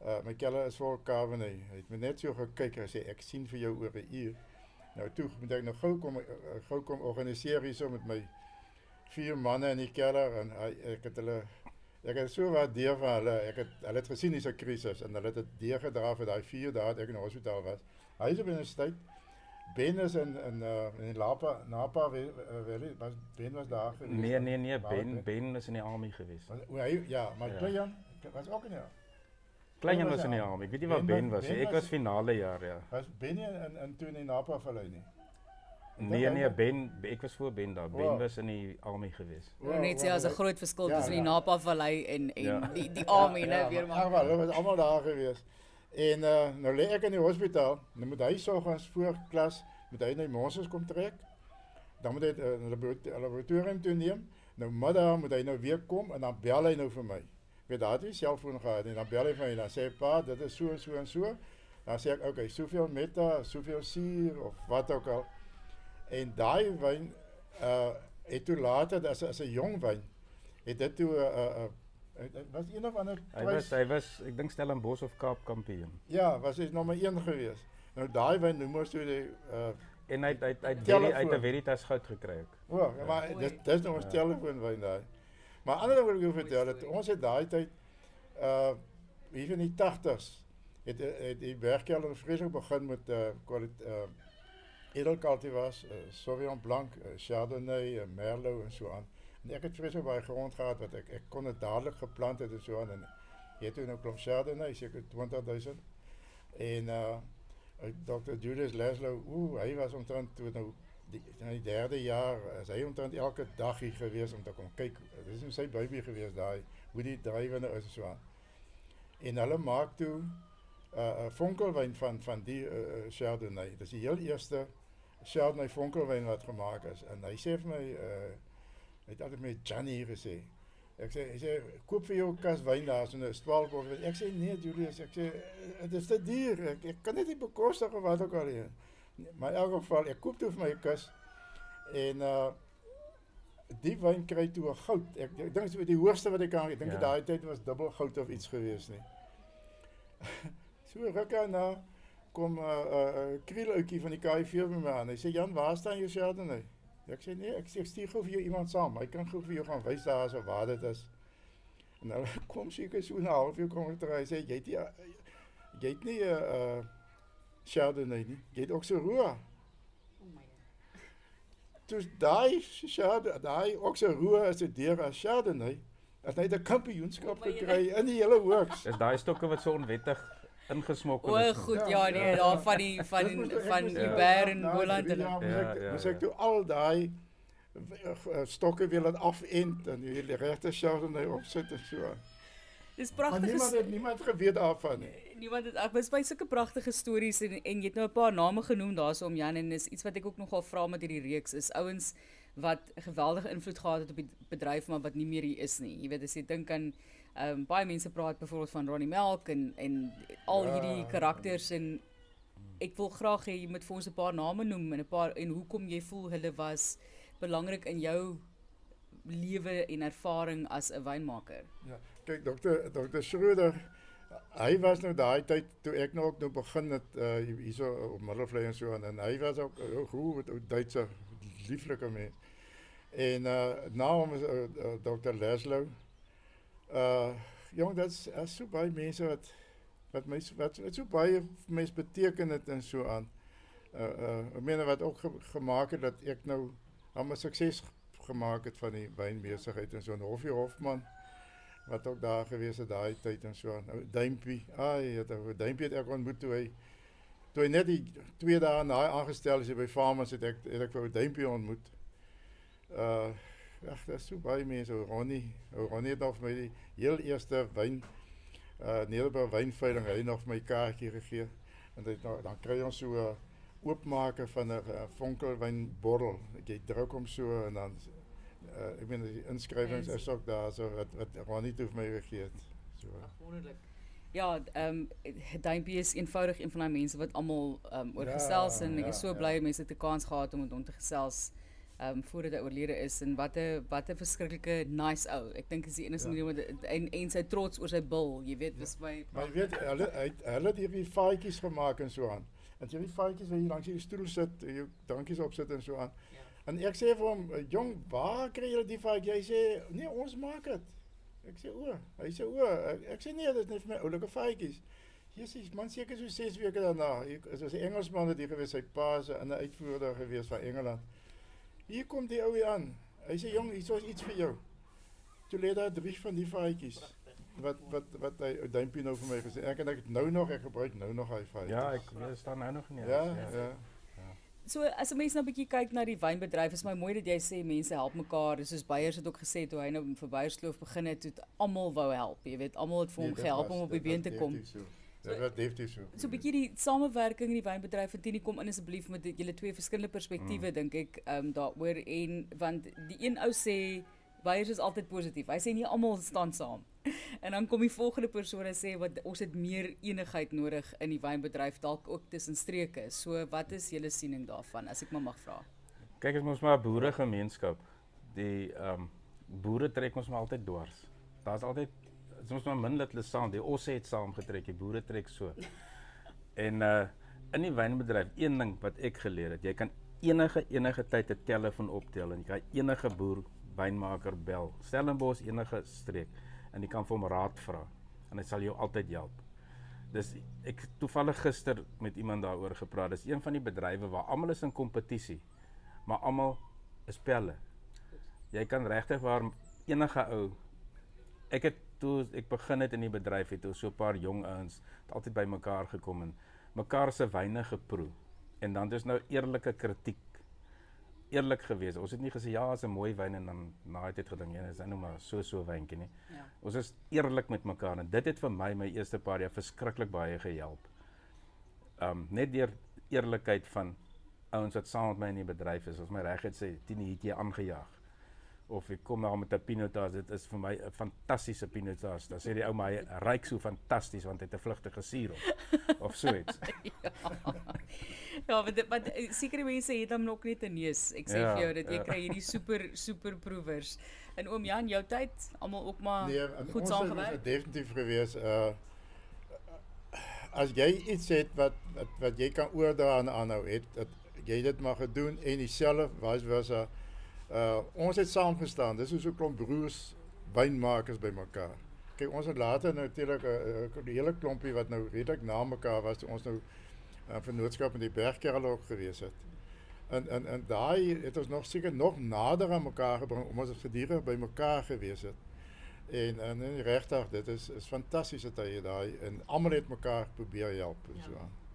Uh my keller is vol Cabernet. Hy het my net so gekyk en sê ek sien vir jou oor 'n uur. Nou toe moet ek nou gou kom uh, gou kom organiseer hierso met my vier manne in die keller en ek het hulle ek het so waardeer van hulle. Ek het hulle het gesien dis 'n krisis en hulle het dit deurgedra vir daai 4 dae dat ek in die hospitaal was. Hy is op universiteit. Ben is in in uh, in die Lapa Napa wel wel was Ben was daar gewees. Nee nee nee. Ben Ben is in die army gewees. Was, hy, ja, maar Ja. Klein was ook in ja. Klein was in die army. Ek weet nie waar Ben Ben was- nie. Ek was- finale jaar ja. Was Ben in in toe in die Napa vallei nie. Nee nee, Ben ek was voor Ben daar. Ben Wow. was in die army gewees. Ek wil net sê daar's 'n groot verskil Ja, tussen die ja. Napa Vallei en en Ja. die die army nou ja, weer maar. maar. Ag wel, hulle was almal daar gewees. En uh, nou lê ek in die hospitaal. Nou moet hy soggens voor klas moet hy net monsters kom trek. Dan moet hy uh, 'n laborato- laboratorium toe neem. Nou middag moet hy nou weer kom en dan bel hy nou vir my. Ek weet daar het hy selfoon gehad en dan bel hy vir my en dan sê hy pa, dit is so en so en so. Dan sê ek, "Oké, okay, soveel meta, soveel suur of wat ook al." En daai wyn uh het toe later as as 'n jong wyn het dit toe 'n uh, uh, hy was een of ander Hy was hy was ek dink Stellenbosch of Kaap kampioen. Ja, was hy nommer 1 gewees. Nou daai wyn noem ons toe die uh En hy hy het- hy het 'n Veritas goud gekry ook. o, oh, maar dit dis nou ons Ja. telefoonwyn daai. Maar ander ding wil ek jou vertel dat ons het daai tyd uh hier in die 80s het het die werkkelder vreeslik begin met uh kwaliteit uh edelkultivars, uh, Sauvignon Blanc, uh, Chardonnay, uh, Merlot en so aan. En ek het vreeslik baie grond gehad wat ek ek kon dit dadelik geplant het en so aan en jy toe nou klomp Chardonnay, seker 20000. En uh uh, Dr. Julius Laszlo, ooh, hy was omtrent toe nou die, in die derde jaar, is hy omtrent elke dag hier gewees om te kom kyk. Dit is nou sy baby gewees daai, hoe die drywe is en so aan. En hulle maak toe 'n uh, 'n vonkelwyn van van die uh, Chardonnay. Dis die heel eerste Chardonnay vonkelwyn wat gemaak is. En sê vir my uh hy het altyd met Johnny gesê. Ek sê hy sê koop vir jou 'n kas wyn daar so 'n 12 of ek sê nee Julius, ek sê dit is te duur. Ek kan dit nie bekostig of wat ook al. Maar in elk geval ek koop toe vir my 'n kus en uh die wyn kry toe 'n goud. Ek dink dit is die hoogste wat ek kan. Dink Ja. ja. daai tyd was dubbel goud of iets gewees nie. so ruk na kom 'n uh, uh, krielutjie van die KFV by my aan. Hy sê Jan, waar staan jou Chardonnay? Ek sê nee, ek sê ek stuur gou vir jou iemand saam. Hy kan gou vir jou gaan wys daar so waar dit is. En hulle kom seker so 'n halfuur kom ek terug. Hy sê jy het nie, uh, jy het nie 'n uh, Chardonnay nie. Jy het ook so roe. Oh my. Toe daai Chardonnay, daai ook so roe as 'n deur as Chardonnay. Het hy 'n kampioenskap Oh gekry in die hele works. Dis daai stokke wat so onwettig ingesmokkel O, is. goed, Ja, nee, daar van die Dit van ek van Hubert en Boland en Ja, ek- ja, ja. ek toe al daai uh, stokke weer laat afend en die regte Chardonnay opsit en so. dis Maar pragtig. niemand het niemand geweet daarvan nie. Niemand het ek was by sulke pragtige stories en en jy het nou 'n paar name genoem daarso om Jan en is iets wat ek ook nogal vra met hierdie reeks is ouens wat geweldige invloed gehad het op die bedryf maar wat nie meer hier is nie. Jy weet as jy dink aan um, baie mense praat byvoorbeeld van Ronnie Melk en en al Ja. hierdie karakters en ek wil graag hê jy moet vir ons 'n paar name noem en 'n paar en hoekom jy voel hulle was belangrik in jou lewe en ervaring as 'n wynmaker. Kyk dokter dokter Schroeder hy was nou daai tyd toe ek nou ook nou begin het uh, hierso op Middelvlei en so aan en hy was ook 'n goeie ou Duitse lieflike mens. En uh na hom is uh, uh. Uh jong dit's is so baie mense wat wat my wat, wat so baie mense beteken het en so aan. Uh uh ek meen wat ook ge, gemaak het dat ek nou nou 'n sukses gemaak het van die wynbesigheid en so en Hoffie Hofman wat ook daar gewees het daai tyd en so. Nou Duimpie, ai, het ou Duimpie het ek ontmoet toe hy toe hy net die twee dae na hy aangestel is by Farmers het ek het ek vir ou Duimpie ontmoet. Uh ag, daar's so baie mense, Ronnie, Ronnie het nog my die heel eerste wyn uh Nederburg wynveiling hy nog my kaartjie gegee. En dit nou dan kry ons so 'n oopmaker van 'n uh, vonkelwynbottel. Jy druk hom so en dan uh, ek meen die inskrywings is ook daar so wat wat Ronnie toe vir my gegee het. So. Wonderlik. Ja, ehm um, Duimpie is eenvoudig een van daai mense wat almal ehm um, oor Ja, gesels en ek ja, is so ja. bly mense het 'n kans gehad om met hom te gesels ehm um, voordat hy oorlede is en wat 'n wat 'n verskriklike nice ou. Ek dink is die enigste Ja. manier dit- en en sy trots oor sy bil, jy weet, was my Maar jy weet hulle hy het- hulle het hierdie faadjies gemaak en so aan. En hierdie faadjies waar jy langs die stoel sit, jy dankies op sit en so aan. Ja. En ek sê vir hom, "Jong, waar kry julle die faadjie?" Hy sê, "Nee, ons maak dit." Ek sê, "O." Hy sê, "O." Ek, ek sê, "Nee, dit is net vir my oulike faadjies." Jesus, man seker so 6 weke daarna. Hier is 'n Engelsman wat hier gewees, sy pa se 'n uitvoerder gewees van Engeland. Hier kom die ou hier aan. Hy sê, "Jong, hier is iets vir jou." Toe lê daar drie van die faadjies wat wat wat hy duimpie nou vir my gesê. Ek en ek het nou nog ek gebruik nou nog hy faadjies. Ja, ek weet staan nou nog nie. ja, ja. So as 'n mens nou 'n bietjie kyk na die wynbedryf, is my mooi dat jy sê mense help mekaar. Soos Beyers het ook gesê toe hy nou vir Beyerskloof begin het, het almal wou help. Jy weet, almal het vir hom Nee, gehelp was- om op die been te kom. So. Dit was definitief so. So 'n bietjie die samewerking in die wynbedryf en Tini kom in asseblief met julle twee verskillende perspektiewe Mm. dink ek ehm um, daaroor en want die een ou sê Beyers is altyd positief. Hy sê nie almal staan saam. En dan kom die volgende persoon en sê wat ons het meer eenigheid nodig in die wynbedryf dalk ook tussen streke. So wat is julle siening daarvan as ek maar mag vra? Kyk, is mos maar 'n boeregemeenskap. Die ehm um, boere trek ons maar altyd dwars. Daar's altyd is ons maar min dat hulle saam, die osse het saam getrek, die boere trek so. en uh in die wynbedryf, een ding wat ek geleer het, jy kan enige enige tyd 'n telefoon optel en jy kan enige boer wynmaker bel. Stellenbosch enige streek en jy kan vir hom raad vra en hy sal jou altyd help. Dis ek toevallig gister met iemand daaroor gepraat. Dis een van die bedrywe waar almal is in kompetisie, maar almal is pelle. Jy kan regtig waar enige ou ek het toe ek begin het in die bedryf het ons so 'n paar jong ouens het altyd by mekaar gekom en mekaar se wyne geproe. En dan dis nou eerlike kritiek. Eerlik gewees. Ons het nie gesê ja, is 'n mooi wyn en dan na dit gedink jy is nou maar so so wyntjie nie. Ja. Ons is eerlik met mekaar en dit het vir my my eerste paar jaar verskriklik baie gehelp. Um net deur eerlikheid van ouens wat saam met my in die bedryf is, of my reg het sê, "Tini, het jy aangejaag?" Of ek kom met 'n pinotage, dit is vir my 'n fantastiese pinotage. Dan sê die ou maar hy ryk so fantasties want hy het 'n vlugtige suur op of so iets. Ja, want dit- want eh, sekere mense het hom nog net 'n neus. Ek sê Ja, vir jou dat jy ja. kry hierdie super super proevers. En oom Jan, jou tyd, almal ook maar Nee, goed saamgewerk. is definitief gewees uh as jy iets het wat wat, wat jy kan oordra aan aanhou het, dat jy dit mag gedoen en dieselfde was was uh, uh ons het saam gestaan. Dis so 'n klomp broers wynmakers bymekaar. Kyk, ons het later natuurlik 'n uh, hele klompie wat nou redelik na mekaar was, ons nou uh, vennootskap in die Bergkerel ook gewees het. En en en daai het ons nog seker nog nader aan mekaar gebring omdat ons gedurig by mekaar gewees het. En en regtig, dit is is fantastiese tye daai en almal het mekaar probeer help en so aan.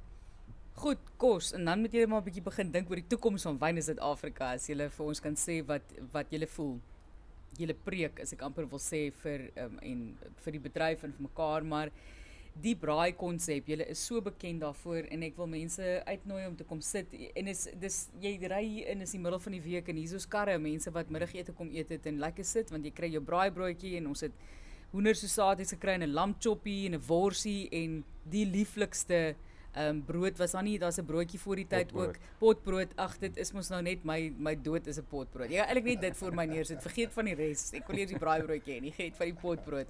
Goed, kos en dan moet jy maar 'n bietjie begin dink oor die toekoms van wyn in Suid-Afrika as jy vir ons kan sê wat wat jy voel. Julle preek, as ek amper wil sê vir um, en vir die bedryf en vir mekaar, maar die braai konsep, julle is so bekend daarvoor en ek wil mense uitnooi om te kom sit en is dis jy ry in is die middel van die week en hier's ons karre mense wat middagete kom eet het en lekker sit want jy kry jou braaibroodjie en ons het hoendersosaties gekry en 'n lamchoppie en 'n worsie en die lieflikste ehm um, brood was daar nie daar's 'n broodjie voor die tyd ook. Potbrood. potbrood ag dit is mos nou net my my dood is 'n potbrood. Jy kan eintlik net dit voor my neersit. Vergeet van die res. Ek wil eers die braaibroodjie hê nie geet van die potbrood.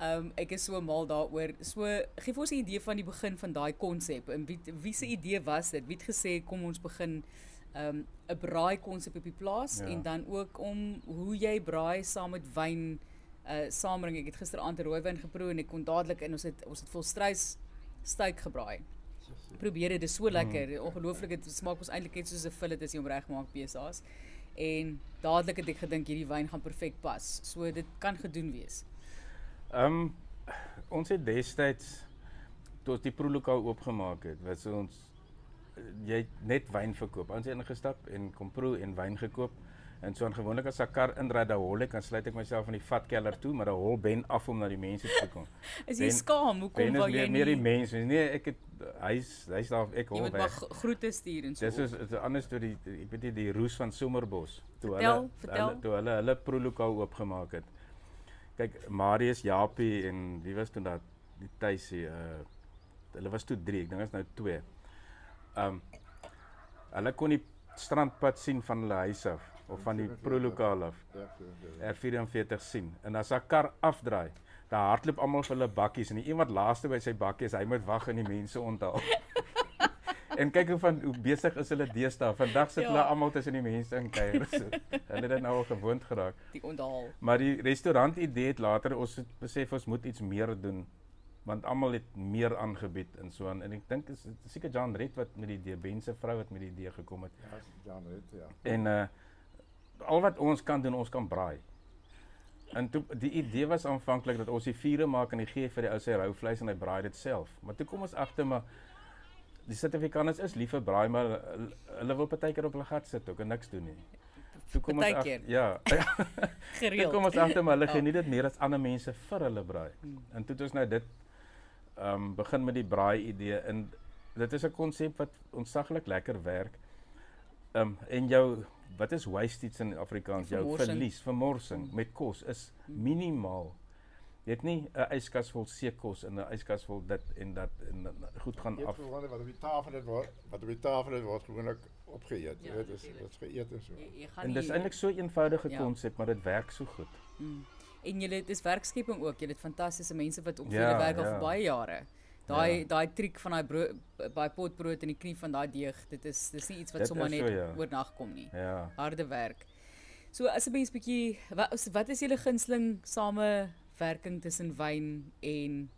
Ehm um, ek is so mal daaroor. So gee vir ons 'n idee van die begin van daai konsep en wie wie se idee was dit? Wie het gesê kom ons begin ehm, 'n um, braai konsep op die plaas Ja. en dan ook om hoe jy braai saam met wyn uh saambring ek het gisteraand 'n rooiwyn geproe en ek kon dadelik in ons het ons het volstrys styk gebraai probeer dit is so lekker. Mm. Ongelooflik dit smaak ons eintlik net soos 'n fillet as jy hom regmaak PSA's. En dadelik het ek gedink hierdie wyn gaan perfek pas. So dit kan gedoen wees. Ehm um, ons het destyds toe ons die proelokaal oopgemaak het, wat so ons jy het net wyn verkoop. Ons het ingestap en kom proe en wyn gekoop. En so aan gewoonlik as 'n kar inry daar hol ek, dan sluit ek myself in die vatkelder toe, maar dan hol Ben af om na die mense toe te kom. Is Ben- skaam? Hoekom Ben is wou jy meer, nie meer die mense. Nee, ek het hy's hy's daar ek jy hol moet maar weg. gro- groete stuur en so. Dis is 'n ander storie. Ek weet nie die roes van Somerbos toe Vertel, hulle vertel. hulle toe hulle hulle proelokaal oopgemaak het. Kyk, Marius Japie en wie was toe dat die tuisie uh hulle was toe 3, ek dink is nou 2. Um hulle kon die strandpad sien van hulle huis af of van die proelokaal af. R44 sien. En as 'n kar afdraai, dan hardloop almal vir hulle bakkies en die een wat laaste by sy bakkie is, hy moet wag en die mense onthaal. en kyk hoe van hoe besig is hulle deesdae. Vandag sit Ja. hulle almal tussen die mense in kuier. So. hulle het dit nou al gewoond geraak. die onthaal. Maar die restaurant idee het later ons het besef ons moet iets meer doen want almal het meer aangebied en so aan en ek dink is seker John Red wat met die idee Bense vrou wat met die idee gekom het. Ja, Jan het ja. En uh al wat ons kan doen, ons kan braai. En toe die idee was aanvanklik dat ons die vure maak en hy gee vir die ou rou vleis en hy braai dit self. Maar toe kom ons agter maar die Suid-Afrikaners is lief vir braai, maar hulle, wil partykeer op hulle gat sit ook en niks doen nie. Toe kom ons Partykeer. ja. Toe Gereeld. kom ons agter maar hulle geniet dit meer as ander mense vir hulle braai. Hmm. En toe het ons nou dit ehm um, begin met die braai idee en dit is 'n konsep wat ontsaglik lekker werk. Ehm um, en jou wat is wastage in Afrikaans? Jou verlies, vermorsing met kos is minimaal. Jy het nie 'n yskas vol seekos en 'n yskas vol dit en dat en dan goed gaan af. wat op die tafel het word, wat op die tafel het word gewoonlik opgeëet. Ja, Dit is is geëet en so. Jy, jy gaan En dis eintlik so 'n eenvoudige Ja. konsep, maar dit werk so goed. Mm. En julle dis werkskepping ook. Julle het fantastiese mense wat op Ja, julle werk al vir baie jare. Daai Ja. daai triek van daai brood daai potbrood in die knie van daai deeg, dit is dis nie iets wat Dit sommer net so, ja. oornag kom nie. Ja. Harde werk. So as 'n mens bietjie wat is- wat is julle gunsteling samewerking tussen wyn en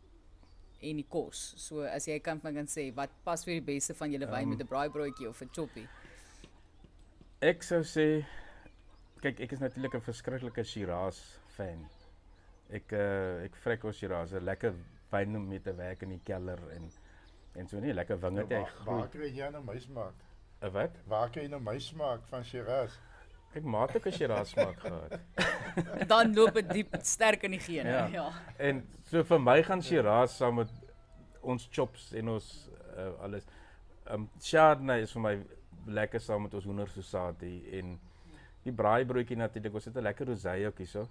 en die kos? So as jy kan van kan sê wat pas vir die beste van julle wyn Ehm, met 'n braaibroodjie of 'n choppie? Ek sou sê kyk ek is natuurlik 'n verskriklike Shiraz fan. Ek uh, ek vrek ons Shiraz, 'n lekker wyn om mee te werk in die kelder en en so nie lekker wingerd hy waar, waar groei. kry jy nou my smaak? 'n Wat? Waar kry jy nou my smaak van Shiraz? Ek ook 'n Shiraz smaak gehad. Dan loop dit diep sterk in die gene. Ja. Ja. En so vir my gaan Shiraz saam met ons chops en ons uh, alles. Um Chardonnay is vir my lekker saam met ons hoendersousatie en die braaibroodjie natuurlik. Ons het 'n lekker rosé ook hierso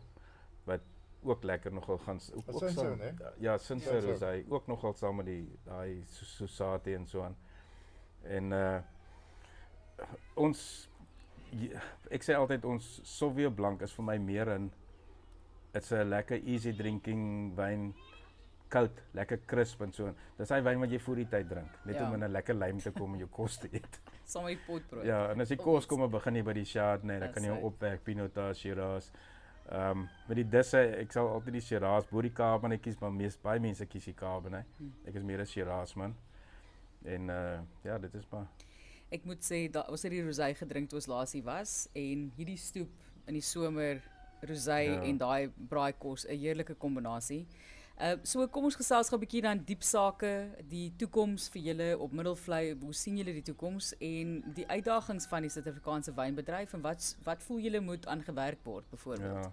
wat ook lekker nogal gaan ook, saam. né? Ja, Sinso. rosé ook nogal saam met die daai sousatie en so aan. En uh ons ek sê altyd ons Sauvignon Blanc is vir my meer in dit's 'n lekker easy drinking wyn koud, lekker crisp en so. Dis hy wyn wat jy voor die tyd drink, net Ja. om in 'n lekker lym te kom en jou kos te eet. Saam met die potbrood. Ja, en as die Of kos kom, begin jy by die Chardonnay, dan kan jy opwerk, Pinotage, Shiraz. Ehm um, met die disse, ek sal altyd die Shiraz bo die Cabernet kies, maar mees baie mense kies die Cabernet. Hmm. Ek is meer 'n Shiraz man. En uh ja, dit is maar Ek moet sê da ons het die rosé gedrink toe ons laas hier was en hierdie stoep in die somer rosé Ja. en daai braaikos 'n heerlike kombinasie. Uh so kom ons gesels gou 'n bietjie dan diep sake, die toekoms vir julle op Middelvlei. Hoe sien julle die toekoms en die uitdagings van die Suid-Afrikaanse wynbedryf en wat wat voel julle moet aan gewerk word byvoorbeeld? Ja.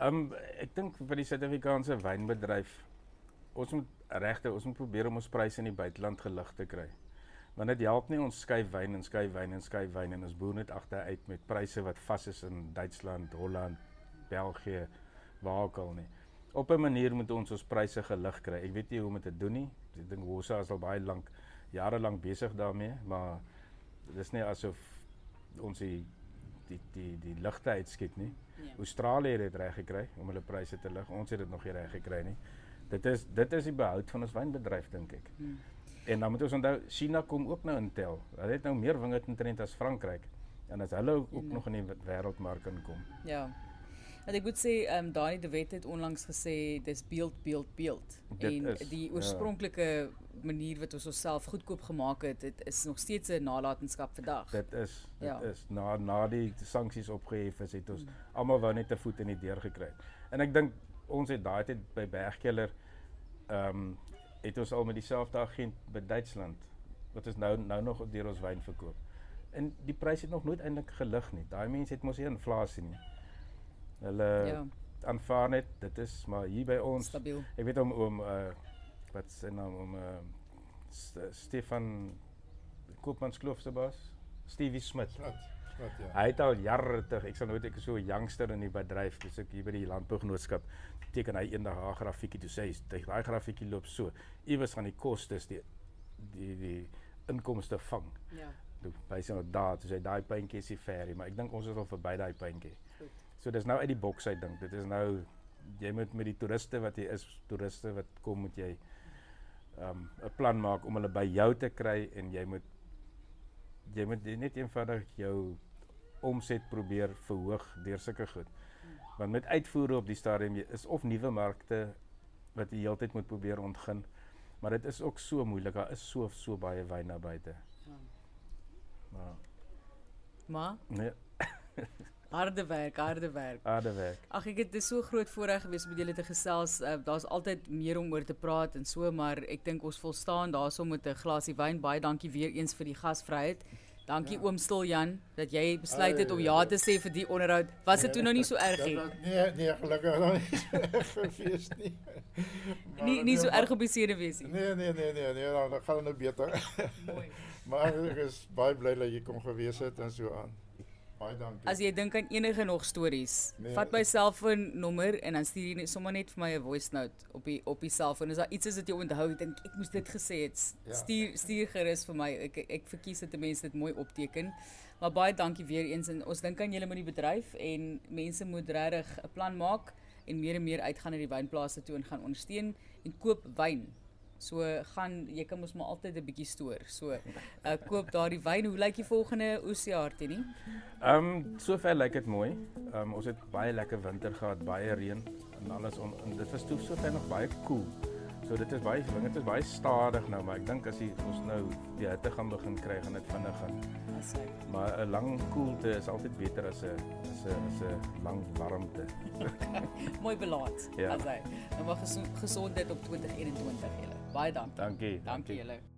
Ehm um, ek dink vir die Suid-Afrikaanse wynbedryf ons moet regte ons moet probeer om ons pryse in die buiteland gelig te kry. Want dit help nie ons skuif wyn en skuif wyn en skuif wyn en ons boer net agteruit met pryse wat vas is in Duitsland, Holland, België, waar ook al nie. Op 'n manier moet ons ons pryse gelig kry. Ek weet nie hoe om dit te doen nie. Ek dink Wosa is al baie lank jare lank besig daarmee, maar dit is nie asof ons die die die die ligte uitskiet nie. Australië het dit reg gekry om hulle pryse te lig. Ons het dit nog nie reg gekry nie. Dit is dit is die behoud van ons wynbedryf dink ek. Hmm. En dan moet ons onthou China kom ook nou in tel. Hulle het nou meer wingerd in trend as Frankryk. En as hulle ook, ook nog in die wê- wêreldmark inkom. Ja. En ek moet sê, ehm um, Dani de Wet het onlangs gesê dis beeld beeld beeld. Dit en is, die ja. oorspronklike manier wat ons onsself goedkoop gemaak het, dit is nog steeds 'n nalatenskap vandag. Dit is dit Ja. is na na die sanksies opgehef is het ons Mm. almal wou net 'n voet in die deur gekry. En ek dink ons het daai tyd by Bergkeller ehm um, het ons al met dieselfde agent by Duitsland wat ons nou nou nog deur ons wyn verkoop. En die prys het nog nooit eintlik gelig nie. Daai mense het mos nie inflasie nie. Hulle ja, aanvaar net dit is maar hier by ons. stabiel. Ek weet om om uh wat se naam om uh St Stefan Koopmanskloof se baas, Stevie Smit. Smit, smit ja. Hy het al jare terug, ek sal nooit ek is so 'n youngster in die bedryf, dis ek hier by die landbougenootskap teken hy eendag haar grafiekie toe sê hy "Dit- daai grafiekie loop so. Iewers gaan die kostes die die die inkomste vang. Ja. Toe wys hy nou daar, toe sê hy daai puntjie is die ferry, maar ek dink ons is al verby daai puntjie. So dis nou uit die boks uit dink. Dit is nou jy moet met die toeriste wat jy is, toeriste wat kom moet jy um 'n plan maak om hulle by jou te kry en jy moet jy moet net eenvoudig jou omset probeer verhoog deur sulke goed. Want met uitvoere op die stadium is of nuwe markte wat jy heeltyd moet probeer ontgin. Maar dit is ook so moeilik. Daar is so so baie wyn daar buite. Maar Maar nee, harde werk, harde werk. harde werk. Ag ek het dis so groot voorreg gewees om met julle te gesels. Uh, Daar's altyd meer om oor te praat en so, maar ek dink ons volstaan daarso met 'n glasie wyn. Baie dankie weer eens vir die gasvryheid. Dankie Ja. oom Stiljan dat jy besluit het om ja te sê vir die onderhoud. Was dit toe nou nie so erg nie? Nee, nee, gelukkig nog nie so erg nie. Maar Nie nie so erg op die senuweesie. Nee, nee, nee, nee, nee, dan, dan gaan het nou beter. Mooi. maar ek is baie bly dat jy kom gewees het en so aan. Baie dankie. As jy dink aan enige nog stories, Nee. vat my selfoonnommer en dan stuur jy net sommer net vir my 'n voice note op die op die selfoon. As daar iets is wat jy onthou, ek dink ek moes dit gesê het, Ja. stuur stuur gerus vir my. Ek ek verkies dat mense dit mooi opteken. Maar baie dankie weer eens en ons dink aan julle met die bedryf en mense moet regtig 'n plan maak en meer en meer uitgaan na die wynplase toe en gaan ondersteun en koop wyn. So gaan jy kan mos maar altyd 'n bietjie stoor. So uh, koop daardie wyn. Hoe lyk die volgende oesjaar Tini? Ehm um, sover lyk dit mooi. Ehm um, ons het baie lekker winter gehad, baie reën en alles on, en dit was toe sover nog baie koel. Cool. So dit is baie swing, dit is baie stadig nou, maar ek dink as jy ons nou die hitte gaan begin kry, gaan dit vinnig gaan. Maar 'n lang koelte is altyd beter as 'n as 'n as 'n lang warmte. Mooi belaat. Ja. As hy. Nou maar gesondheid op 2021 julle. Baie dankie. Dankie. Dankie julle.